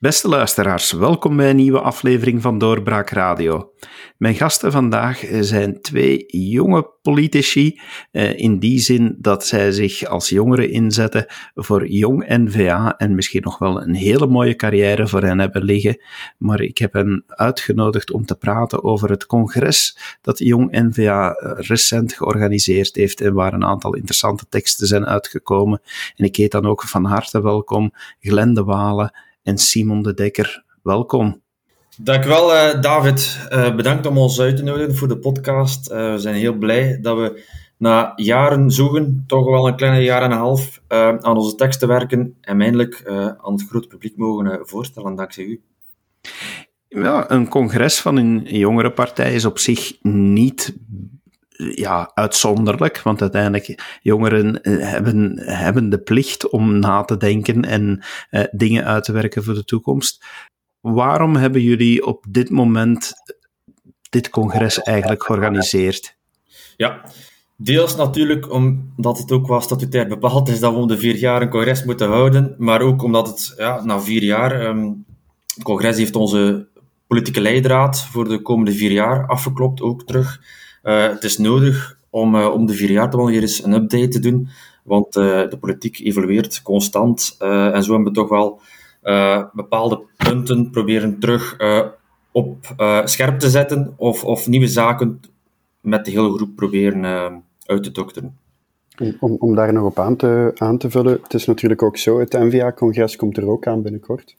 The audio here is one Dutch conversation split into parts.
Beste luisteraars, welkom bij een nieuwe aflevering van Doorbraak Radio. Mijn gasten vandaag zijn twee jonge politici, eh, in die zin dat zij zich als jongeren inzetten voor jong NVA en misschien nog wel een hele mooie carrière voor hen hebben liggen. Maar ik heb hen uitgenodigd om te praten over het congres dat Jong NVA recent georganiseerd heeft en waar een aantal interessante teksten zijn uitgekomen. En ik heet dan ook van harte welkom Glenn de Walen en Simon de Dekker. Welkom. Dankjewel, uh, David. Uh, bedankt om ons uit te nodigen voor de podcast. Uh, we zijn heel blij dat we na jaren zoeken, toch wel een kleine jaar en een half, aan onze teksten werken en eindelijk aan het grote publiek mogen voorstellen, dankzij u. Ja, een congres van een jongere partij is op zich niet ja, uitzonderlijk, want uiteindelijk jongeren eh, hebben, hebben de plicht om na te denken en uh, dingen uit te werken voor de toekomst. Waarom hebben jullie op dit moment dit congres eigenlijk georganiseerd? Ja, deels natuurlijk omdat het ook wel statutair bepaald is dat we om de vier jaar een congres moeten houden, maar ook omdat het ja, na vier jaar, um, het congres heeft onze politieke leidraad voor de komende vier jaar afgeklopt, ook terug. Uh, het is nodig om uh, om de vier jaar wel eens een update te doen, want uh, de politiek evolueert constant en zo hebben we toch wel bepaalde punten proberen terug op scherp te zetten of, of nieuwe zaken met de hele groep proberen uit te dokteren. Om, om daar nog op aan te, aan te vullen, het is natuurlijk ook zo, het NVA-congres komt er ook aan binnenkort.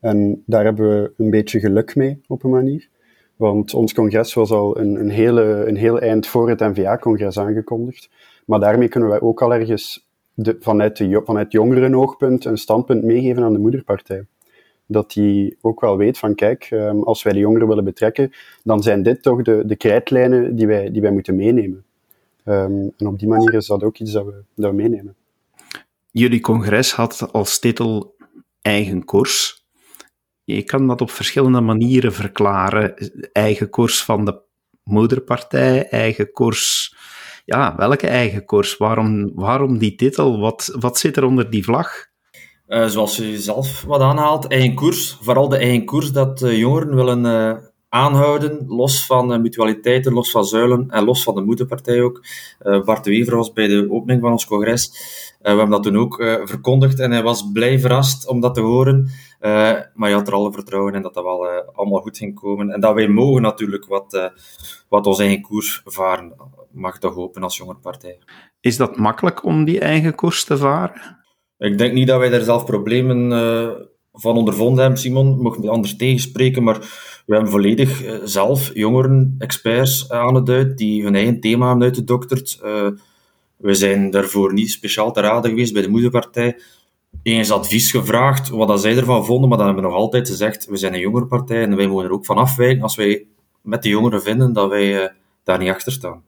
En daar hebben we een beetje geluk mee, op een manier. Want ons congres was al een, een, hele, een heel eind voor het NVA-congres aangekondigd. Maar daarmee kunnen wij ook al ergens de, vanuit, de, vanuit jongerenoogpunt een standpunt meegeven aan de moederpartij. Dat die ook wel weet van, kijk, ehm, als wij de jongeren willen betrekken, dan zijn dit toch de, de krijtlijnen die wij, die wij moeten meenemen. Um, en op die manier is dat ook iets dat we, dat we meenemen. Jullie congres had als titel eigen koers. Je kan dat op verschillende manieren verklaren. Eigen koers van de moederpartij, eigen koers. Ja, welke eigen koers? Waarom, waarom die titel? Wat, wat zit er onder die vlag? Uh, zoals je zelf wat aanhaalt, eigen koers. Vooral de eigen koers dat uh, jongeren willen uh, aanhouden, los van mutualiteiten, los van zuilen en los van de moederpartij ook. Bart de Wever was bij de opening van ons congres. we hebben dat toen ook verkondigd en hij was blij verrast om dat te horen. Maar je had er alle vertrouwen in dat dat wel allemaal goed ging komen. En dat wij mogen natuurlijk wat, wat onze eigen koers varen. Mag toch hopen als jonge partij. Is dat makkelijk om die eigen koers te varen? Ik denk niet dat wij daar zelf problemen van ondervonden hebben, Simon. Mocht me anders tegenspreken, maar we hebben volledig zelf jongeren, experts aan het uit, die hun eigen thema hebben uitgedokterd. we zijn daarvoor niet speciaal te raden geweest bij de moederpartij eens advies gevraagd wat dat zij ervan vonden, maar dan hebben we nog altijd gezegd, we zijn een jongere partij en wij mogen er ook van afwijken als wij met de jongeren vinden dat wij uh, daar niet achter staan.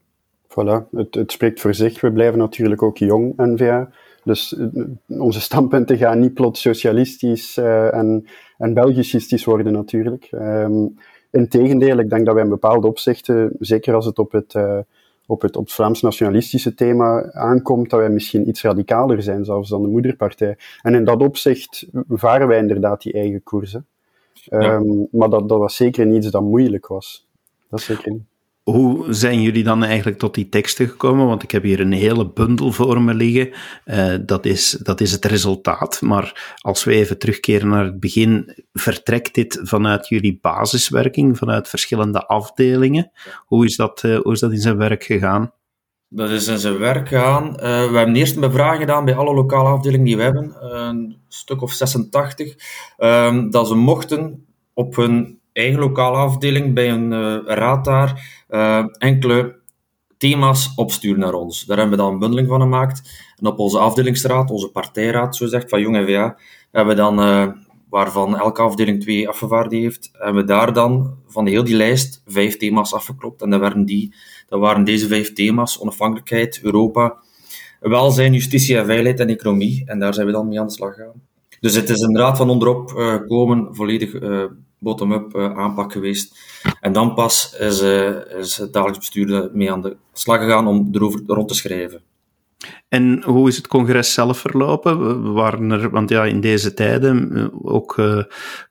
Voilà, het, het, spreekt voor zich. We blijven natuurlijk ook jong, N-VA. Dus uh, onze standpunten gaan niet plots socialistisch uh, en, en belgiциstisch worden natuurlijk. Um, Integendeel, ik denk dat wij in bepaalde opzichten, zeker als het op het op het, op het Vlaams nationalistische thema aankomt, dat wij misschien iets radicaler zijn zelfs dan de moederpartij. En in dat opzicht varen wij inderdaad die eigen koersen. Ja. Um, maar dat, dat was zeker niet iets dat moeilijk was. Dat zeker niet. Hoe zijn jullie dan eigenlijk tot die teksten gekomen? Want ik heb hier een hele bundel voor me liggen. Uh, dat, is, dat is het resultaat. Maar als we even terugkeren naar het begin, vertrekt dit vanuit jullie basiswerking, vanuit verschillende afdelingen? Hoe is dat, uh, hoe is dat in zijn werk gegaan? Dat is in zijn werk gegaan. Uh, we hebben eerst een bevraging gedaan bij alle lokale afdelingen die we hebben, een stuk of 86, ehm, dat ze mochten op hun eigen lokale afdeling bij een uh, raad daar uh, enkele thema's opsturen naar ons. Daar hebben we dan een bundeling van gemaakt. En op onze afdelingsraad, onze partijraad, zo zegt, van Jong NVA, hebben we dan, uh, waarvan elke afdeling twee afgevaardigden heeft, hebben we daar dan van heel die lijst vijf thema's afgeklopt. En dat waren, die, dat waren deze vijf thema's, onafhankelijkheid, Europa, welzijn, justitie en veiligheid en economie. En daar zijn we dan mee aan de slag gegaan. Dus het is inderdaad van onderop komen, volledig bottom-up uh, aanpak geweest. En dan pas is, uh, is het dagelijks bestuur mee aan de slag gegaan om erover rond te schrijven. En hoe is het congres zelf verlopen? Waren er, want ja, in deze tijden, eh, ook uh,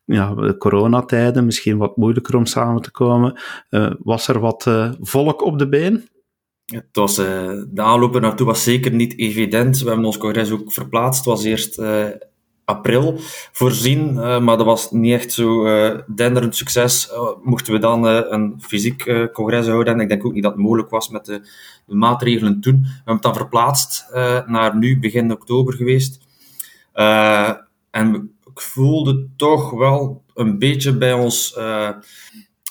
ja, coronatijden, misschien wat moeilijker om samen te komen, uh, was er wat uh, volk op de been? Het was, de aanloop er naartoe was zeker niet evident. We hebben ons congres ook verplaatst. Het was eerst april voorzien, uh, maar dat was niet echt zo uh, denderend succes. Uh, mochten we dan een fysiek congres houden en ik denk ook niet dat het mogelijk was met de, de maatregelen toen. We hebben het dan verplaatst naar nu, begin oktober geweest. en ik voelde toch wel een beetje bij ons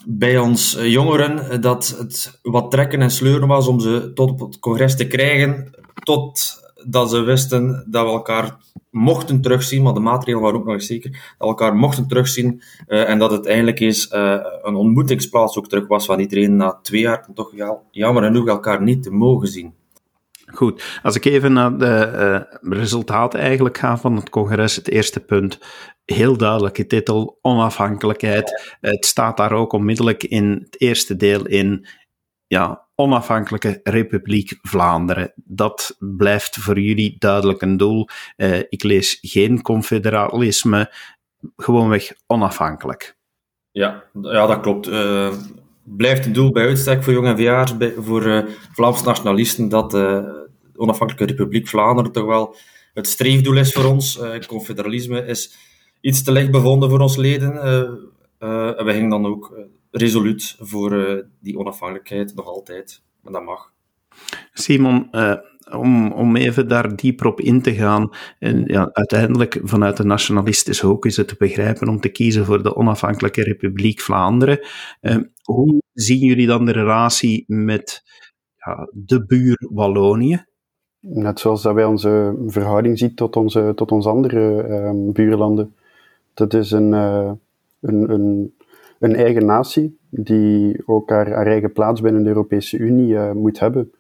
bij ons jongeren dat het wat trekken en sleuren was om ze tot op het congres te krijgen, tot dat ze wisten dat we elkaar mochten terugzien, maar de maatregelen waren ook nog eens zeker, dat we elkaar mochten terugzien uh, en dat het eigenlijk eens uh, een ontmoetingsplaats ook terug was van iedereen na twee jaar toch ja, jammer genoeg elkaar niet te mogen zien. Goed, als ik even naar de uh, resultaten eigenlijk ga van het congres, het eerste punt, heel duidelijke titel, onafhankelijkheid. Het staat daar ook onmiddellijk in het eerste deel in, ja, onafhankelijke Republiek Vlaanderen. Dat blijft voor jullie duidelijk een doel. Uh, ik lees geen confederalisme, gewoonweg onafhankelijk. Ja, ja dat klopt. Uh, blijft een doel bij uitstek voor jong verjaars, voor uh, Vlaamse nationalisten, dat de onafhankelijke Republiek Vlaanderen toch wel het streefdoel is voor ons. confederalisme is iets te licht bevonden voor ons leden. en we gingen dan ook resoluut voor uh, die onafhankelijkheid nog altijd. En dat mag. Simon, uh, om, om even daar dieper op in te gaan, en ja, uiteindelijk vanuit de nationalistische hoek is het te begrijpen om te kiezen voor de onafhankelijke Republiek Vlaanderen. Uh, hoe zien jullie dan de relatie met ja, de buur Wallonië? Net zoals dat wij onze verhouding zien tot onze, tot onze andere um, buurlanden. Dat is een, uh, een, een een eigen natie die ook haar, eigen plaats binnen de Europese Unie uh, moet hebben.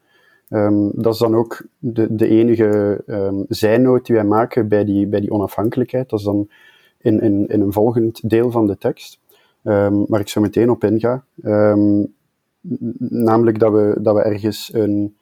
Um, dat is dan ook de, de enige um, zijnoot die wij maken bij die, bij die onafhankelijkheid. Dat is dan in, in, in een volgend deel van de tekst, um, waar ik zo meteen op inga. namelijk dat we, dat we ergens een,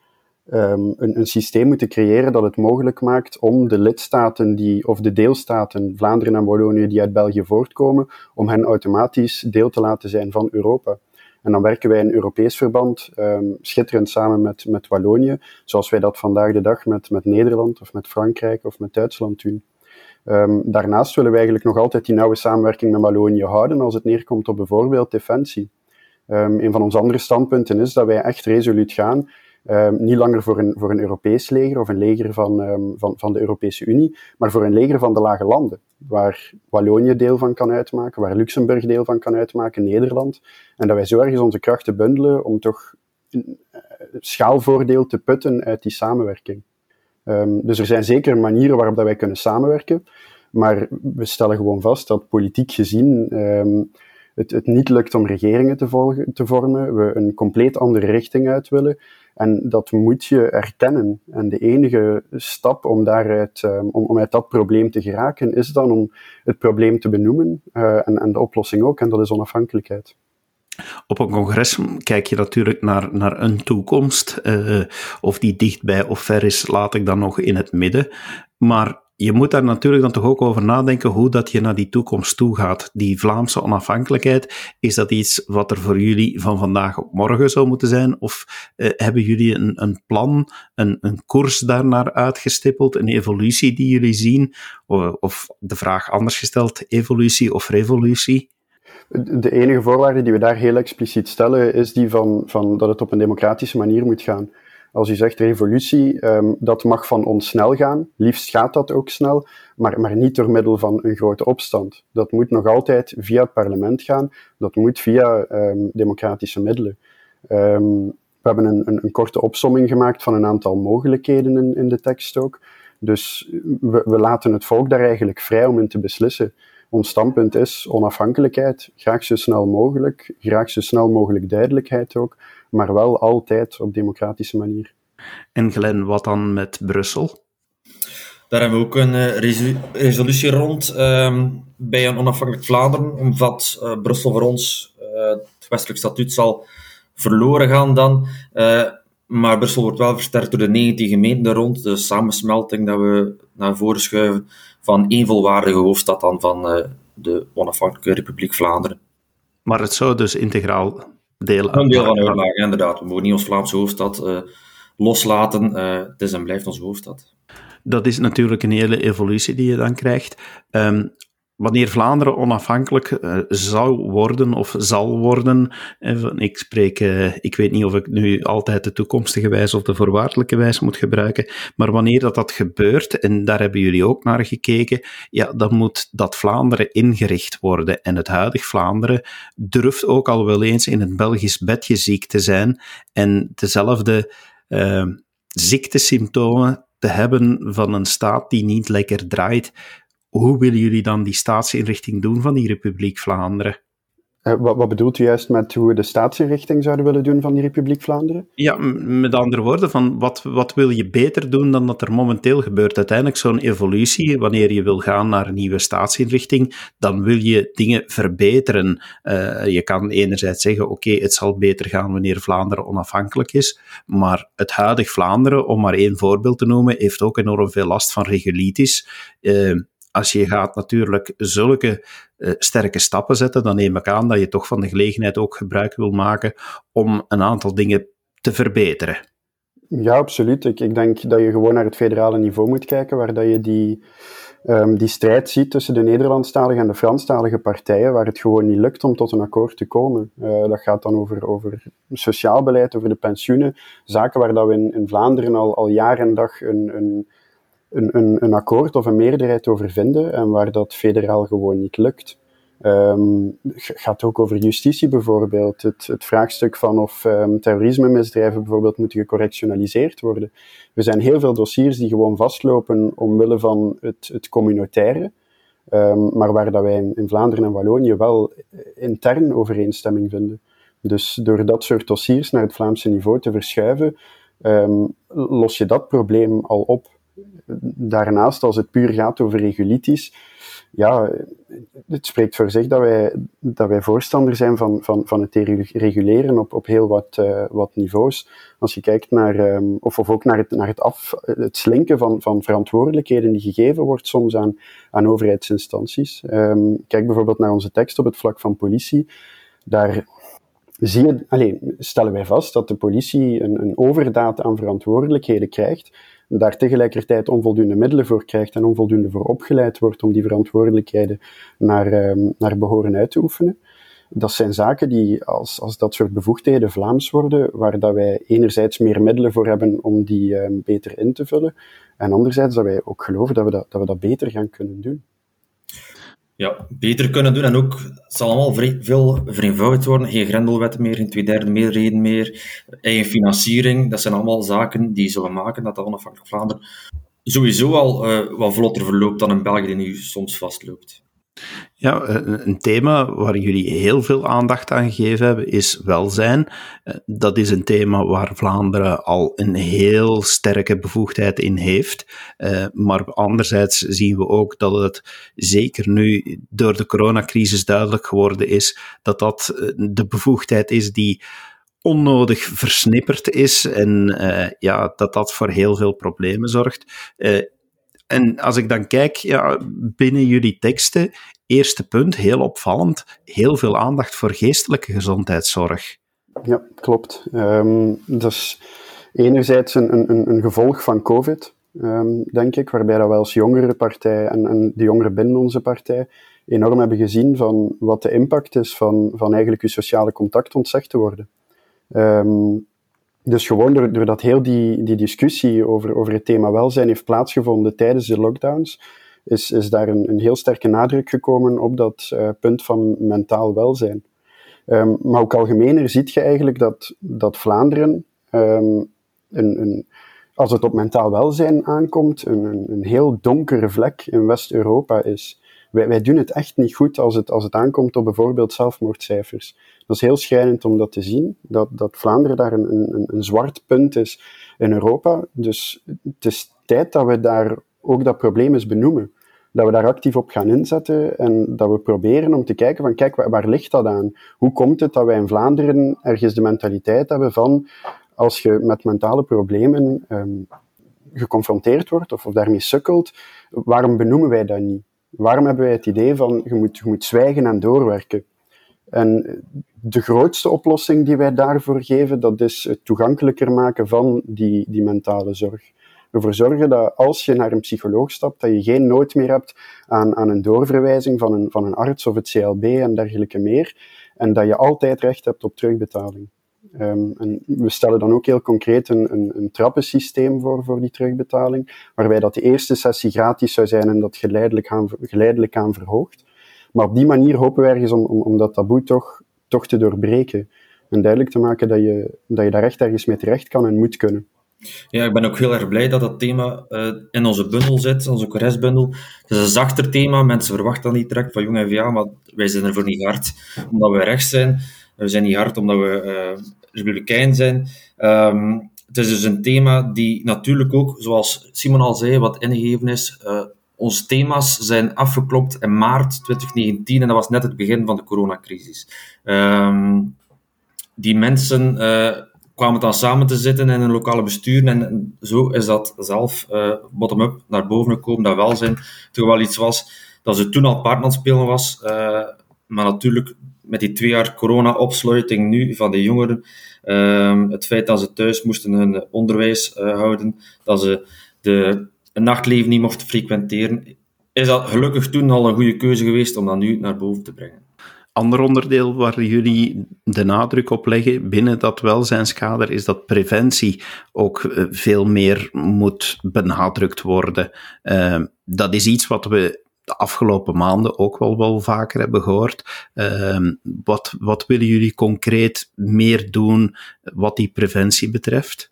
um, een, een, systeem moeten creëren dat het mogelijk maakt om de lidstaten die, of de deelstaten, Vlaanderen en Wallonië, die uit België voortkomen, om hen automatisch deel te laten zijn van Europa. En dan werken wij in Europees verband, um, schitterend samen met, met Wallonië, zoals wij dat vandaag de dag met, met Nederland of met Frankrijk of met Duitsland doen. Um, daarnaast willen we eigenlijk nog altijd die nauwe samenwerking met Wallonië houden als het neerkomt op bijvoorbeeld defensie. Een van onze andere standpunten is dat wij echt resoluut gaan Um, niet langer voor een, voor een Europees leger of een leger van, um, van, van de Europese Unie, maar voor een leger van de lage landen, waar Wallonië deel van kan uitmaken, waar Luxemburg deel van kan uitmaken, Nederland. En dat wij zo ergens onze krachten bundelen om toch een uh, schaalvoordeel te putten uit die samenwerking. Um, dus er zijn zeker manieren waarop dat wij kunnen samenwerken, maar we stellen gewoon vast dat politiek gezien het, het niet lukt om regeringen te, volgen, te vormen, we een compleet andere richting uit willen. En dat moet je erkennen. En de enige stap om, daaruit, um, om, om uit dat probleem te geraken, is dan om het probleem te benoemen uh, en, en de oplossing ook, en dat is onafhankelijkheid. Op een congres kijk je natuurlijk naar, naar een toekomst. Uh, of die dichtbij of ver is, laat ik dan nog in het midden. Maar je moet daar natuurlijk dan toch ook over nadenken hoe dat je naar die toekomst toe gaat. Die Vlaamse onafhankelijkheid, is dat iets wat er voor jullie van vandaag op morgen zou moeten zijn? Of uh, hebben jullie een, een plan, een, een koers daarnaar uitgestippeld, een evolutie die jullie zien? Of, of de vraag anders gesteld, evolutie of revolutie? De enige voorwaarde die we daar heel expliciet stellen, is die van, van dat het op een democratische manier moet gaan. Als u zegt revolutie, um, dat mag van ons snel gaan. Liefst gaat dat ook snel, maar, maar niet door middel van een grote opstand. Dat moet nog altijd via het parlement gaan. Dat moet via um, democratische middelen. Um, we hebben een, een, een, korte opsomming gemaakt van een aantal mogelijkheden in, in de tekst ook. Dus we, we laten het volk daar eigenlijk vrij om in te beslissen. Ons standpunt is onafhankelijkheid, graag zo snel mogelijk, graag zo snel mogelijk duidelijkheid ook, maar wel altijd op democratische manier. En Glen, wat dan met Brussel? Daar hebben we ook een uh, resolutie rond. Uh, bij een onafhankelijk Vlaanderen omdat uh, Brussel voor ons uh, het westelijk statuut zal verloren gaan dan. Maar Brussel wordt wel versterkt door de 19 gemeenten rond, de samensmelting dat we naar voren schuiven van één volwaardige hoofdstad dan van uh, de onafhankelijke Republiek Vlaanderen. Maar het zou dus integraal deel Een deel van uitmaken, inderdaad. We mogen niet ons Vlaamse hoofdstad uh, loslaten. Uh, het is en blijft onze hoofdstad. Dat is natuurlijk een hele evolutie die je dan krijgt. Um, wanneer Vlaanderen onafhankelijk uh, zou worden of zal worden, eh, ik spreek, uh, ik weet niet of ik nu altijd de toekomstige wijze of de voorwaardelijke wijze moet gebruiken, maar wanneer dat, dat gebeurt, en daar hebben jullie ook naar gekeken, ja, dan moet dat Vlaanderen ingericht worden. En het huidig Vlaanderen durft ook al wel eens in het Belgisch bedje ziek te zijn en dezelfde ziektesymptomen te hebben van een staat die niet lekker draait hoe willen jullie dan die staatsinrichting doen van die Republiek Vlaanderen? Uh, wat, wat, bedoelt u juist met hoe we de staatsinrichting zouden willen doen van die Republiek Vlaanderen? Ja, met andere woorden, van wat, wat wil je beter doen dan dat er momenteel gebeurt? Uiteindelijk zo'n evolutie, wanneer je wil gaan naar een nieuwe staatsinrichting, dan wil je dingen verbeteren. Uh, je kan enerzijds zeggen, oké, okay, het zal beter gaan wanneer Vlaanderen onafhankelijk is, maar het huidig Vlaanderen, om maar één voorbeeld te noemen, heeft ook enorm veel last van regulitis. Uh, als je gaat natuurlijk zulke uh, sterke stappen zetten, dan neem ik aan dat je toch van de gelegenheid ook gebruik wil maken om een aantal dingen te verbeteren. Ja, absoluut. Ik, denk dat je gewoon naar het federale niveau moet kijken, waar dat je die, um, die strijd ziet tussen de Nederlandstalige en de Franstalige partijen, waar het gewoon niet lukt om tot een akkoord te komen. Uh, dat gaat dan over, over sociaal beleid, over de pensioenen, zaken waar dat we in, in Vlaanderen al, al jaar en dag een, een een, een, een akkoord of een meerderheid over vinden en waar dat federaal gewoon niet lukt. Um, gaat ook over justitie bijvoorbeeld. Het, het vraagstuk van of um, terrorisme-misdrijven bijvoorbeeld moeten gecorrectionaliseerd worden. Er zijn heel veel dossiers die gewoon vastlopen omwille van het, het communautaire, um, maar waar dat wij in, in, Vlaanderen en Wallonië wel intern overeenstemming vinden. Dus door dat soort dossiers naar het Vlaamse niveau te verschuiven, los je dat probleem al op daarnaast, als het puur gaat over regulitis, ja, het spreekt voor zich dat wij, dat wij voorstander zijn van, van, van het reguleren op, op heel wat, uh, wat niveaus. Als je kijkt naar, um, of, of ook naar het, naar het, af, het slinken van, van verantwoordelijkheden die gegeven wordt soms aan, aan overheidsinstanties. Um, kijk bijvoorbeeld naar onze tekst op het vlak van politie. Daar zie je, alleen, stellen wij vast dat de politie een, een overdaad aan verantwoordelijkheden krijgt daar tegelijkertijd onvoldoende middelen voor krijgt en onvoldoende voor opgeleid wordt om die verantwoordelijkheden naar, um, naar behoren uit te oefenen. Dat zijn zaken die, als, als dat soort bevoegdheden Vlaams worden, waar dat wij enerzijds meer middelen voor hebben om die um, beter in te vullen, en anderzijds dat wij ook geloven dat we dat, dat we dat beter gaan kunnen doen ja, beter kunnen doen. En ook, het zal allemaal veel vereenvoudigd worden. Geen grendelwetten meer, geen tweederde meerderheden meer, eigen financiering. Dat zijn allemaal zaken die zullen maken dat de onafhankelijk Vlaanderen sowieso al uh, wat vlotter verloopt dan in België, die nu soms vastloopt. Ja, een thema waar jullie heel veel aandacht aan gegeven hebben is welzijn. Eh, dat is een thema waar Vlaanderen al een heel sterke bevoegdheid in heeft. Eh, maar anderzijds zien we ook dat het zeker nu door de coronacrisis duidelijk geworden is dat dat eh, de bevoegdheid is die onnodig versnipperd is en ja, dat dat voor heel veel problemen zorgt. En als ik dan kijk ja, binnen jullie teksten, eerste punt, heel opvallend, heel veel aandacht voor geestelijke gezondheidszorg. Ja, klopt. Um, dat is enerzijds een, een, een gevolg van COVID, um, denk ik, waarbij dat wij als jongere partij en, en de jongeren binnen onze partij enorm hebben gezien van wat de impact is van, van eigenlijk je sociale contact ontzegd te worden. Um, dus gewoon doordat heel die, die discussie over, over het thema welzijn heeft plaatsgevonden tijdens de lockdowns, is, is daar een, een heel sterke nadruk gekomen op dat uh, punt van mentaal welzijn. Um, maar ook algemener ziet je eigenlijk dat, dat Vlaanderen, um, een, een, als het op mentaal welzijn aankomt, een, een, een heel donkere vlek in West-Europa is. Wij, wij doen het echt niet goed als het, als het aankomt op bijvoorbeeld zelfmoordcijfers. Dat is heel schrijnend om dat te zien, dat, dat Vlaanderen daar een, een, een zwart punt is in Europa. Dus het is tijd dat we daar ook dat probleem eens benoemen. Dat we daar actief op gaan inzetten en dat we proberen om te kijken van kijk, waar, ligt dat aan? Hoe komt het dat wij in Vlaanderen ergens de mentaliteit hebben van als je met mentale problemen ehm, geconfronteerd wordt of, of daarmee sukkelt, waarom benoemen wij dat niet? Waarom hebben wij het idee van je moet, je moet zwijgen en doorwerken? En de grootste oplossing die wij daarvoor geven, dat is het toegankelijker maken van die, die mentale zorg. Ervoor zorgen dat als je naar een psycholoog stapt, dat je geen nood meer hebt aan, aan een doorverwijzing van een, van een arts of het CLB en dergelijke meer. En dat je altijd recht hebt op terugbetaling. Um, en we stellen dan ook heel concreet een, een, trappensysteem voor, voor die terugbetaling, waarbij dat de eerste sessie gratis zou zijn en dat geleidelijk aan, geleidelijk aan verhoogt. Maar op die manier hopen we ergens om, om dat taboe toch, toch te doorbreken. En duidelijk te maken dat je, dat je daar echt ergens mee terecht kan en moet kunnen. Ja, ik ben ook heel erg blij dat dat thema uh, in onze bundel zit, onze congresbundel. Het is een zachter thema, mensen verwachten dat niet direct van Jong NVA, maar wij zijn ervoor niet hard omdat we rechts zijn. We zijn niet hard omdat we uh, republikein zijn. Um, het is dus een thema die natuurlijk ook, zoals Simon al zei, wat ingegeven is. Uh, onze thema's zijn afgeklopt in maart 2019 en dat was net het begin van de coronacrisis. Um, die mensen kwamen dan samen te zitten in een lokale bestuur en zo is dat zelf uh, bottom-up naar boven gekomen, dat welzijn toch wel iets was dat ze toen al het spelen was, uh, maar natuurlijk met die twee jaar corona-opsluiting nu van de jongeren, uh, het feit dat ze thuis moesten hun onderwijs houden, dat ze de, het nachtleven niet mochten frequenteren, is dat gelukkig toen al een goede keuze geweest om dat nu naar boven te brengen ander onderdeel waar jullie de nadruk op leggen binnen dat welzijnskader is dat preventie ook eh, veel meer moet benadrukt worden. Uh, dat is iets wat we de afgelopen maanden ook wel, wel vaker hebben gehoord. Uh, wat, wat willen jullie concreet meer doen wat die preventie betreft?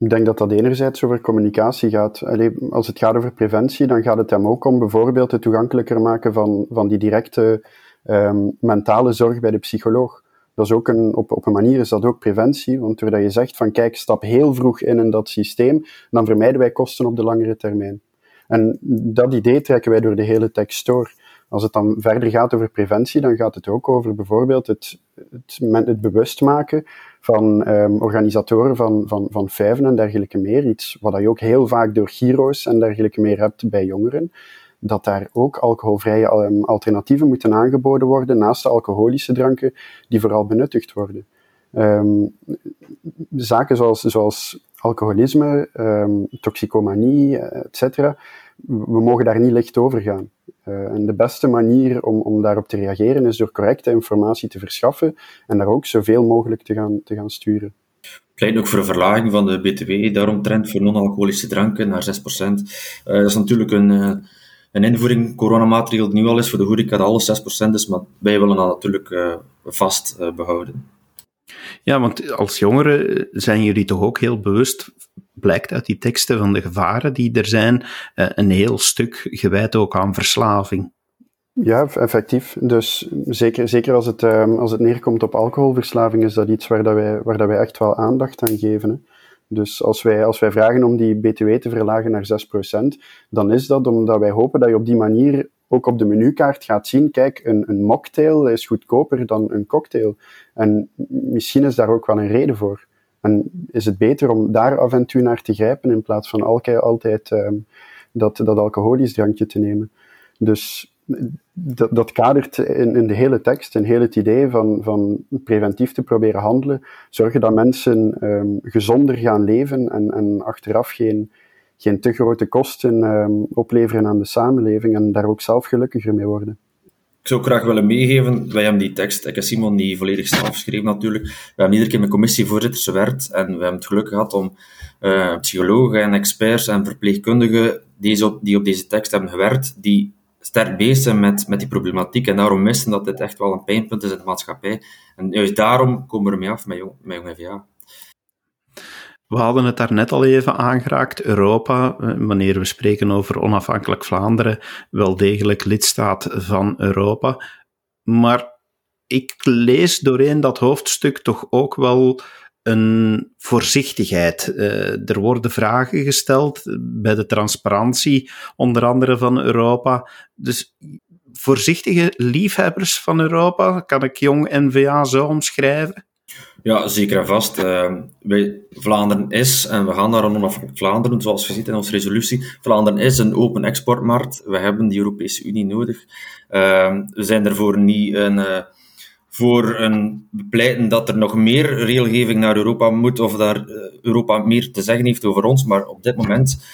Ik denk dat dat enerzijds over communicatie gaat. Allee, als het gaat over preventie, dan gaat het hem ook om bijvoorbeeld het toegankelijker maken van, van die directe um, mentale zorg bij de psycholoog. Dat is ook een, op, op een manier is dat ook preventie, want doordat je zegt van kijk, stap heel vroeg in in dat systeem, dan vermijden wij kosten op de langere termijn. En dat idee trekken wij door de hele tekst door. Als het dan verder gaat over preventie, dan gaat het ook over bijvoorbeeld het, het, het bewust maken van um, organisatoren van, van, van vijven en dergelijke meer. Iets wat je ook heel vaak door Giro's en dergelijke meer hebt bij jongeren dat daar ook alcoholvrije ehm, alternatieven moeten aangeboden worden naast de alcoholische dranken die vooral benuttigd worden. Um, zaken zoals, zoals alcoholisme, toxicomanie, etc. We mogen daar niet licht over gaan. Uh, en de beste manier om, om daarop te reageren is door correcte informatie te verschaffen en daar ook zoveel mogelijk te gaan, te gaan sturen pleit ook voor een verlaging van de BTW, daaromtrent voor non-alcoholische dranken naar 6%. Uh, dat is natuurlijk een, uh, een invoering coronamaatregel nu al is voor de horeca dat alles 6% is, maar wij willen dat natuurlijk vast behouden. Ja, want als jongeren zijn jullie toch ook heel bewust, blijkt uit die teksten van de gevaren die er zijn, uh, een heel stuk gewijd ook aan verslaving. Ja, effectief. Dus zeker, zeker als, het, als het neerkomt op alcoholverslaving, is dat iets waar, dat wij, waar dat wij echt wel aandacht aan geven. Hè. Dus als wij, als wij vragen om die BTW te verlagen naar 6%, dan is dat omdat wij hopen dat je op die manier ook op de menukaart gaat zien, kijk, een, een mocktail is goedkoper dan een cocktail. En misschien is daar ook wel een reden voor. En is het beter om daar af en toe naar te grijpen in plaats van altijd, altijd um, dat, dat alcoholisch drankje te nemen. Dus dat, dat kadert in, in, de hele tekst, in heel het idee van, van preventief te proberen handelen, zorgen dat mensen um, gezonder gaan leven en, en achteraf geen, geen te grote kosten um, opleveren aan de samenleving en daar ook zelf gelukkiger mee worden. Ik zou graag willen meegeven, wij hebben die tekst, ik heb Simon niet volledig zelf geschreven natuurlijk, we hebben iedere keer met commissievoorzitters gewerkt en we hebben het geluk gehad om uh, psychologen en experts en verpleegkundigen deze die op deze tekst hebben gewerkt, die sterk bezig zijn met, met die problematiek en daarom missen dat dit echt wel een pijnpunt is in de maatschappij. En juist daarom komen we ermee af met Jong, met jong FVA. We hadden het daar net al even aangeraakt. Europa, eh, wanneer we spreken over onafhankelijk Vlaanderen, wel degelijk lidstaat van Europa. Maar ik lees doorheen dat hoofdstuk toch ook wel een voorzichtigheid. Uh, er worden vragen gesteld bij de transparantie, onder andere van Europa. Dus voorzichtige liefhebbers van Europa, kan ik jong NVA zo omschrijven? Ja, zeker en vast. Wij, Vlaanderen is, en we gaan naar een onafhankelijk Vlaanderen, zoals we zien in onze resolutie. Vlaanderen is een open exportmarkt. We hebben de Europese Unie nodig. Uh, we zijn daarvoor niet een, uh, voor een bepleiten dat er nog meer regelgeving naar Europa moet, of dat Europa meer te zeggen heeft over ons. Maar op dit moment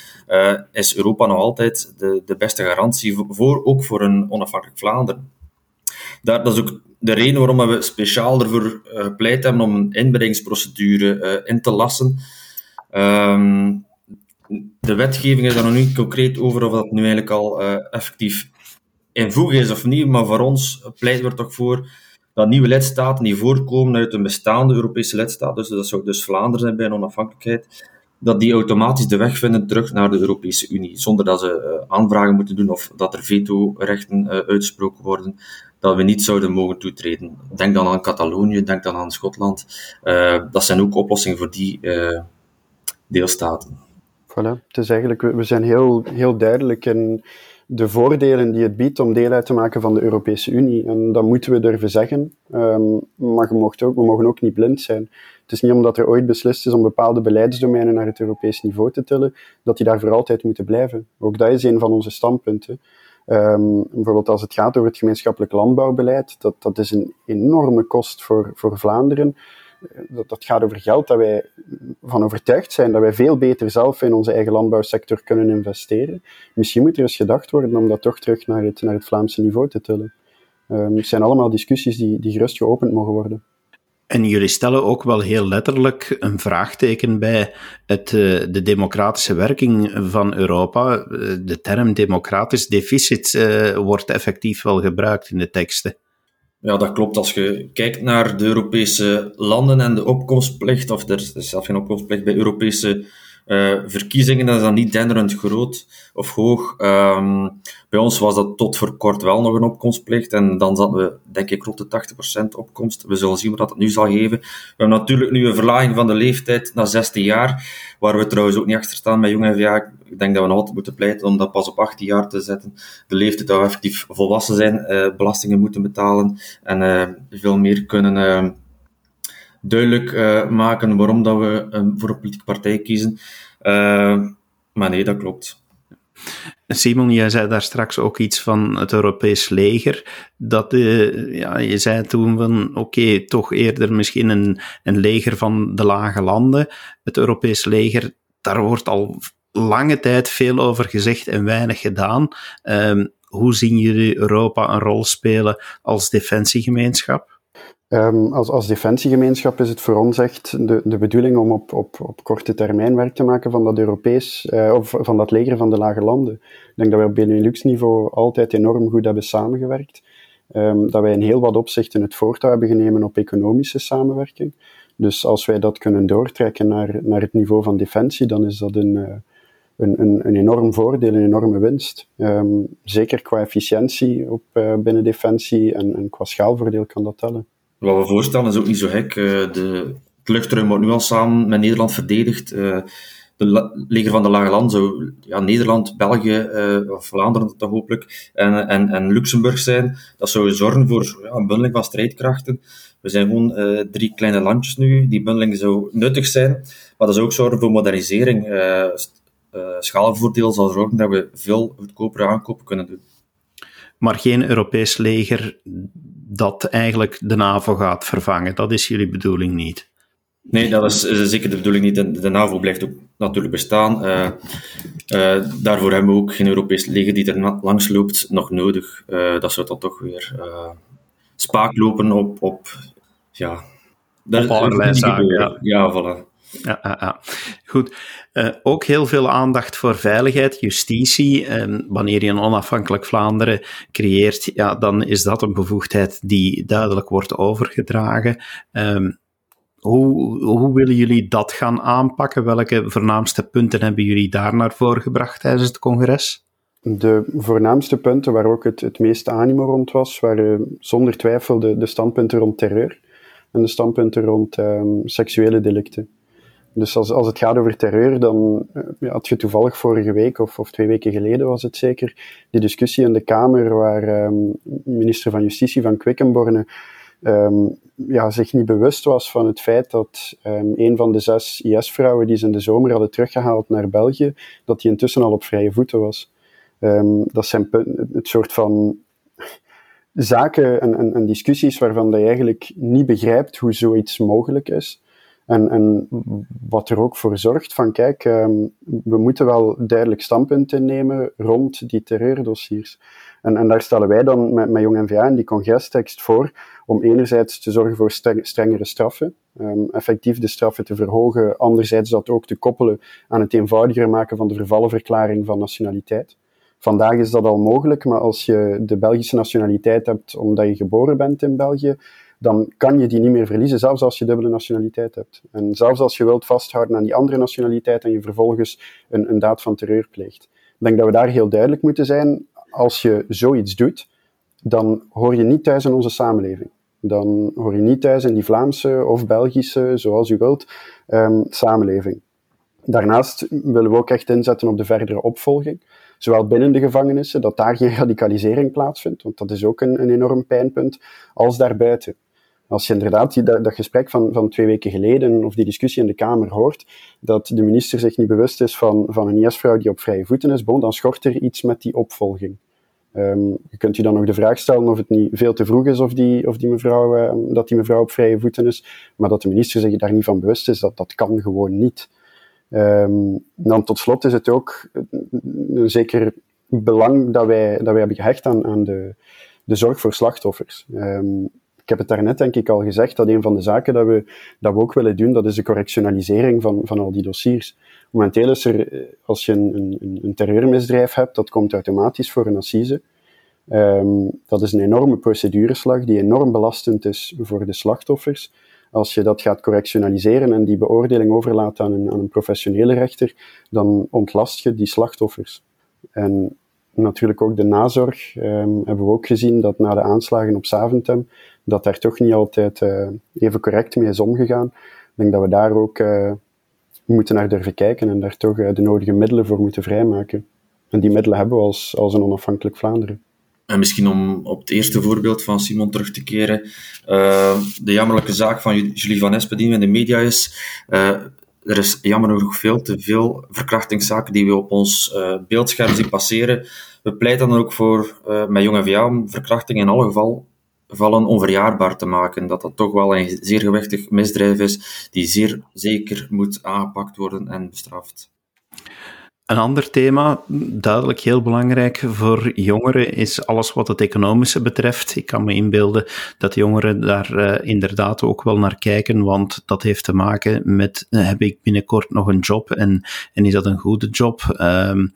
is Europa nog altijd de, de beste garantie voor, ook voor een onafhankelijk Vlaanderen. Daar, dat is ook de reden waarom we speciaal ervoor uh, gepleit hebben om een inbreidingsprocedure uh, in te lassen. Um, de wetgeving is daar nog niet concreet over of dat nu eigenlijk al uh, effectief in voeg is of niet, maar voor ons pleiten we er toch voor dat nieuwe lidstaten die voorkomen uit een bestaande Europese lidstaat, dus dat zou dus Vlaanderen zijn bij een onafhankelijkheid, dat die automatisch de weg vinden terug naar de Europese Unie, zonder dat ze aanvragen moeten doen of dat er vetorechten uitgesproken worden dat we niet zouden mogen toetreden. Denk dan aan Catalonië, denk dan aan Schotland. Uh, dat zijn ook oplossingen voor die deelstaten. Voilà. Het is eigenlijk, we zijn heel, heel duidelijk in de voordelen die het biedt om deel uit te maken van de Europese Unie. En dat moeten we durven zeggen. Um, maar mocht ook, we mogen ook niet blind zijn. Het is niet omdat er ooit beslist is om bepaalde beleidsdomeinen naar het Europees niveau te tillen, dat die daar voor altijd moeten blijven. Ook dat is een van onze standpunten. Um, bijvoorbeeld als het gaat over het gemeenschappelijk landbouwbeleid, dat, dat is een enorme kost voor, voor Vlaanderen. Eh, dat, dat gaat over geld dat wij van overtuigd zijn dat wij veel beter zelf in onze eigen landbouwsector kunnen investeren. Misschien moet er eens gedacht worden om dat toch terug naar het, naar het Vlaamse niveau te tillen. Um, het zijn allemaal discussies die, die gerust geopend mogen worden. En jullie stellen ook wel heel letterlijk een vraagteken bij het, eh, de democratische werking van Europa. Eh, de term democratisch deficit uh, wordt effectief wel gebruikt in de teksten. Ja, dat klopt. Als je kijkt naar de Europese landen en de opkomstplicht, of er is zelfs geen opkomstplicht bij Europese uh, verkiezingen, dat is dan niet denderend groot of hoog. Um, bij ons was dat tot voor kort wel nog een opkomstplicht en dan zaten we, denk ik, rond de 80% opkomst. We zullen zien wat dat nu zal geven. We hebben natuurlijk nu een verlaging van de leeftijd naar 16 jaar, waar we trouwens ook niet achter staan met jong ja, Ik denk dat we nog altijd moeten pleiten om dat pas op 18 jaar te zetten. De leeftijd dat we effectief volwassen zijn, uh, belastingen moeten betalen en uh, veel meer kunnen duidelijk uh, maken waarom dat we um, voor een politieke partij kiezen. Uh, maar nee, dat klopt. Simon, jij zei daar straks ook iets van het Europees leger. Dat, uh, ja, je zei toen van oké, toch eerder misschien een, een leger van de lage landen. Het Europees leger, daar wordt al lange tijd veel over gezegd en weinig gedaan. Um, hoe zien jullie Europa een rol spelen als defensiegemeenschap? Um, als, als defensiegemeenschap is het voor ons echt de, de bedoeling om op, op, op korte termijn werk te maken van dat Europees, uh, of van dat leger van de lage landen. Ik denk dat wij op Benelux-niveau altijd enorm goed hebben samengewerkt. Um, dat wij in heel wat opzichten het voortouw hebben genomen op economische samenwerking. Dus als wij dat kunnen doortrekken naar, naar het niveau van defensie, dan is dat een, uh, een, een, een enorm voordeel, een enorme winst. Um, zeker qua efficiëntie op, uh, binnen defensie en, en qua schaalvoordeel kan dat tellen. Wat we voorstellen is ook niet zo gek. Uh, de, het luchtruim wordt nu al samen met Nederland verdedigd. Uh, de leger van de Lage Land zou ja, Nederland, België, uh, of Vlaanderen toch hopelijk, en, en, en Luxemburg zijn. Dat zou zorgen voor ja, een bundeling van strijdkrachten. We zijn gewoon drie kleine landjes nu. Die bundeling zou nuttig zijn, maar dat zou ook zorgen voor modernisering. schaalvoordeel zal zorgen dat we veel goedkopere aankopen kunnen doen. Maar geen Europees leger dat eigenlijk de NAVO gaat vervangen. Dat is jullie bedoeling niet. Nee, dat is, zeker de bedoeling niet. De, NAVO blijft ook natuurlijk bestaan. Uh, uh, daarvoor hebben we ook geen Europees leger die er langs loopt nog nodig. Uh, dat zou dan toch weer spaak lopen op, op ja, op allerlei zaken. Ja, ja voilà. Ja, goed. Uh, ook heel veel aandacht voor veiligheid, justitie. Uh, wanneer je een onafhankelijk Vlaanderen creëert, ja, dan is dat een bevoegdheid die duidelijk wordt overgedragen. Uh, hoe, hoe willen jullie dat gaan aanpakken? Welke voornaamste punten hebben jullie daar naar voren gebracht tijdens het congres? De voornaamste punten waar ook het, het meeste animo rond was, waren zonder twijfel de, de standpunten rond terreur en de standpunten rond ehm, seksuele delicten. Dus als, als het gaat over terreur, dan eh, ja, had je toevallig vorige week, of, of twee weken geleden was het zeker, die discussie in de Kamer waar um, minister van Justitie van Quickenborne um, ja, zich niet bewust was van het feit dat um, een van de zes IS-vrouwen die ze in de zomer hadden teruggehaald naar België, dat die intussen al op vrije voeten was. Dat zijn het soort van zaken en, en, en, discussies waarvan je eigenlijk niet begrijpt hoe zoiets mogelijk is. En, en wat er ook voor zorgt van, kijk, um, we moeten wel duidelijk standpunt innemen rond die terreurdossiers. En, en daar stellen wij dan met, met Jong NVA in die congrestekst voor om enerzijds te zorgen voor strengere straffen, um, effectief de straffen te verhogen, anderzijds dat ook te koppelen aan het eenvoudiger maken van de vervallenverklaring van nationaliteit. Vandaag is dat al mogelijk, maar als je de Belgische nationaliteit hebt omdat je geboren bent in België, dan kan je die niet meer verliezen, zelfs als je dubbele nationaliteit hebt. En zelfs als je wilt vasthouden aan die andere nationaliteit en je vervolgens een, een daad van terreur pleegt. Ik denk dat we daar heel duidelijk moeten zijn. Als je zoiets doet, dan hoor je niet thuis in onze samenleving. Dan hoor je niet thuis in die Vlaamse of Belgische, zoals u wilt, um, samenleving. Daarnaast willen we ook echt inzetten op de verdere opvolging zowel binnen de gevangenissen, dat daar geen radicalisering plaatsvindt, want dat is ook een, een enorm pijnpunt, als daarbuiten. Als je inderdaad die, dat, gesprek van, van twee weken geleden, of die discussie in de Kamer hoort, dat de minister zich niet bewust is van, van een IS-vrouw die op vrije voeten is, dan schort er iets met die opvolging. Um, je kunt je dan nog de vraag stellen of het niet veel te vroeg is of die, of die mevrouw, uh, dat die mevrouw op vrije voeten is, maar dat de minister zich daar niet van bewust is, dat, dat kan gewoon niet. Um, dan tot slot is het ook een zeker belang dat wij, dat wij hebben gehecht aan, aan de, de zorg voor slachtoffers. Ik heb het daarnet denk ik al gezegd, dat een van de zaken dat we, dat we ook willen doen, dat is de correctionalisering van, van al die dossiers. Momenteel is er, eh, als je een, een, een terreurmisdrijf hebt, dat komt automatisch voor een assise. Um, dat is een enorme procedureslag die enorm belastend is voor de slachtoffers. Als je dat gaat correctionaliseren en die beoordeling overlaat aan een, aan een professionele rechter, dan ontlast je die slachtoffers. En natuurlijk ook de nazorg um, hebben we ook gezien dat na de aanslagen op Saventem, dat daar toch niet altijd uh, even correct mee is omgegaan. Ik denk dat we daar ook uh, moeten naar durven kijken en daar toch uh, de nodige middelen voor moeten vrijmaken. En die middelen hebben we als, als een onafhankelijk Vlaanderen. En misschien om op het eerste voorbeeld van Simon terug te keren. De jammerlijke zaak van Julie van Espen die in de media is. Er is jammer genoeg veel te veel verkrachtingszaken die we op ons uh, beeldscherm zien passeren. We pleiten dan ook voor, met Jong NVA, om verkrachting in alle geval, gevallen onverjaarbaar te maken. Dat dat toch wel een zeer gewichtig misdrijf is, die zeer zeker moet aangepakt worden en bestraft. Een ander thema, duidelijk heel belangrijk voor jongeren, is alles wat het economische betreft. Ik kan me inbeelden dat jongeren daar uh, inderdaad ook wel naar kijken, want dat heeft te maken met, uh, heb ik binnenkort nog een job en, en is dat een goede job? Um,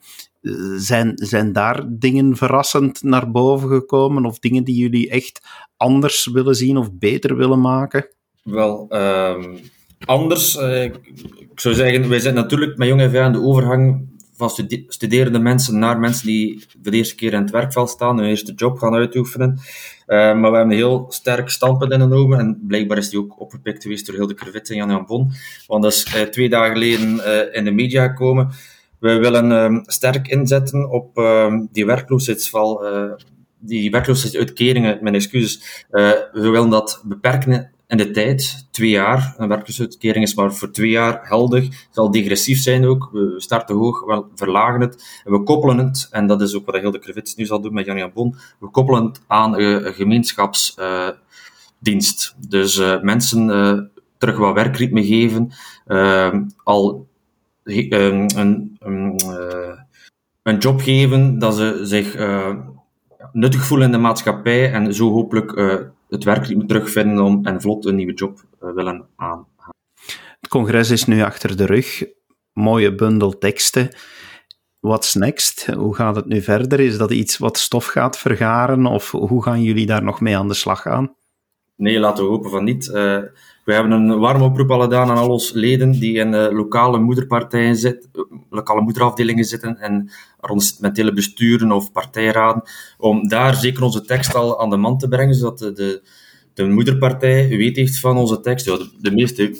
zijn, zijn daar dingen verrassend naar boven gekomen of dingen die jullie echt anders willen zien of beter willen maken? Wel, um, anders. Uh, ik zou zeggen, wij zijn natuurlijk met Jong aan de overgang van studerende mensen naar mensen die voor de eerste keer in het werkveld staan, hun eerste job gaan uitoefenen. Uh, maar we hebben een heel sterk standpunt ingenomen en blijkbaar is die ook opgepikt geweest door Hilde Krevit en Jan-Jan Bon, want dat is uh, twee dagen geleden uh, in de media gekomen. We willen um, sterk inzetten op um, die werkloosheidsval, die werkloosheidsuitkeringen, mijn excuses. we willen dat beperken in de tijd, twee jaar. Een werkloosheidsuitkering is maar voor twee jaar helder. zal degressief zijn ook. We starten hoog, we verlagen het. En we koppelen het, en dat is ook wat heel de Krevits nu zal doen met Jan Bon, we koppelen het aan een gemeenschapsdienst. Uh, dus uh, mensen terug wat werkritme geven, al een, een, een job geven dat ze zich nuttig voelen in de maatschappij en zo hopelijk het werk terugvinden om, en vlot een nieuwe job uh, willen aan. Het congres is nu achter de rug. Mooie bundel teksten. What's next? Hoe gaat het nu verder? Is dat iets wat stof gaat vergaren? Of hoe gaan jullie daar nog mee aan de slag gaan? Nee, laten we hopen van niet. Uh, we hebben een warme oproep al gedaan aan al onze leden die in uh, lokale moederpartijen zitten, lokale moederafdelingen zitten en rond besturen of partijraden, om daar zeker onze tekst al aan de man te brengen, zodat de, de, de moederpartij weet heeft van onze tekst. Ja, de, meeste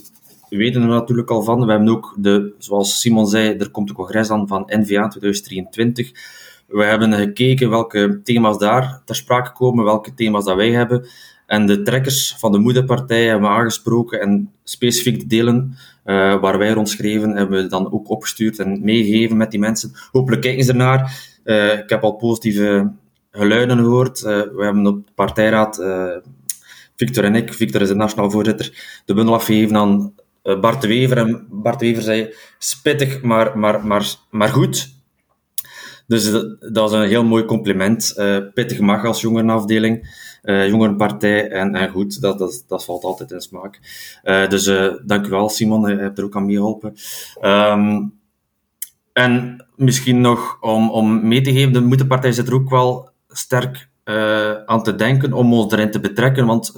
weten er natuurlijk al van. We hebben ook, de, zoals Simon zei, er komt de congres aan van NVA 2023. We hebben gekeken welke thema's daar ter sprake komen, welke thema's dat wij hebben. En de trekkers van de moederpartij hebben we aangesproken en specifiek de delen uh, waar wij rond schreven, hebben we dan ook opgestuurd en meegegeven met die mensen. Hopelijk kijken ze ernaar. Uh, ik heb al positieve geluiden gehoord. Uh, we hebben op de partijraad, Victor en ik, Victor is de nationaal voorzitter, de bundel afgegeven aan Bart Wever. En Bart Wever zei, spittig, maar, maar, maar, maar goed. Dus dat is een heel mooi compliment. pittig mag als jongerenafdeling uh, jongerenpartij. En, en goed, dat, dat, dat valt altijd in smaak. Uh, dus uh, dank u wel, Simon. Je hebt er ook aan meegeholpen. Um, en misschien nog om, om mee te geven, de Moederpartij zit er ook wel sterk aan te denken om ons erin te betrekken, want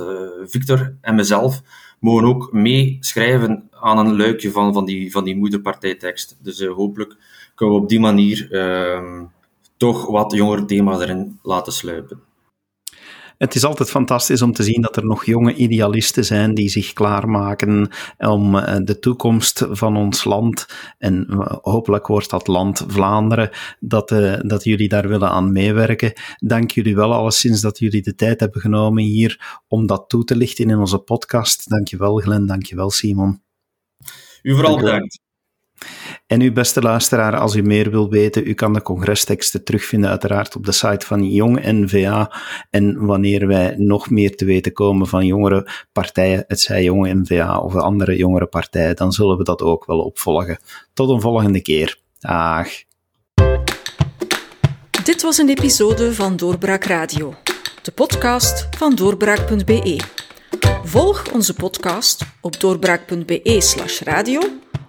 Victor en mezelf mogen ook meeschrijven aan een luikje van, van die, van die moederpartijtekst. Dus hopelijk kunnen we op die manier toch wat jongere thema's erin laten sluipen. Het is altijd fantastisch om te zien dat er nog jonge idealisten zijn die zich klaarmaken om eh, de toekomst van ons land, en eh, hopelijk wordt dat land Vlaanderen, dat, uh, dat jullie daar willen aan meewerken. Dank jullie wel alleszins dat jullie de tijd hebben genomen hier om dat toe te lichten in onze podcast. Dank je wel, Glenn. Dank je wel, Simon. U vooral bedankt. En uw beste luisteraar, als u meer wil weten, u kan de congresteksten terugvinden uiteraard op de site van Jong NVA. En wanneer wij nog meer te weten komen van jongere partijen, het zij Jong NVA of andere jongere partijen, dan zullen we dat ook wel opvolgen. Tot een volgende keer. Dag. Dit was een episode van Doorbraak Radio, de podcast van doorbraak.be. Volg onze podcast op doorbraak.be/radio